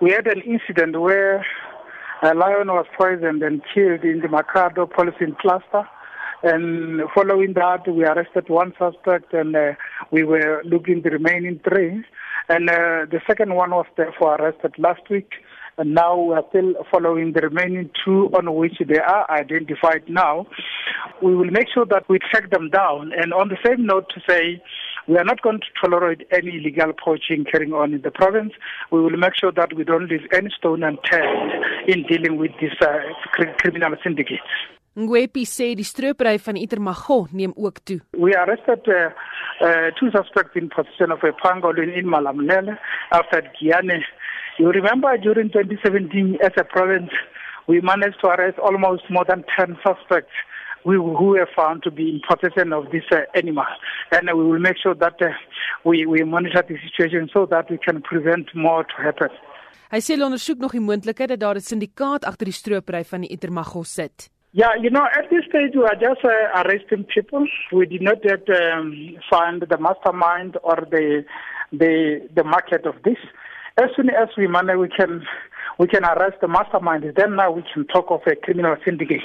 We had an incident where a lion was poisoned and killed in the Mercado policing cluster. And following that, we arrested one suspect and uh, we were looking the remaining three. And uh, the second one was therefore arrested last week. And now we are still following the remaining two on which they are identified now. We will make sure that we track them down. And on the same note to say, we are not going to tolerate any illegal poaching carrying on in the province. We will make sure that we don't leave any stone unturned in dealing with these uh, criminal syndicates. Ngoepe sê die stropery van ietermagô neem ook toe. We arrested uh, uh, two suspects in possession of a pangolin in Malamulele after Giyani. You remember during 2017 as a province we managed to arrest almost more than 10 suspects we, who were found to be in possession of this uh, animal. And we will make sure that uh, we, we monitor the situation so that we can prevent more to happen. Hy sê hulle ondersoek nog die moontlikheid dat daar 'n syndikaat agter die stropery van die ietermagô sit. Yeah, you know, at this stage we are just uh, arresting people. We did not yet um, find the mastermind or the the the market of this. As soon as we manage, we can we can arrest the mastermind. Then now we can talk of a criminal syndicate.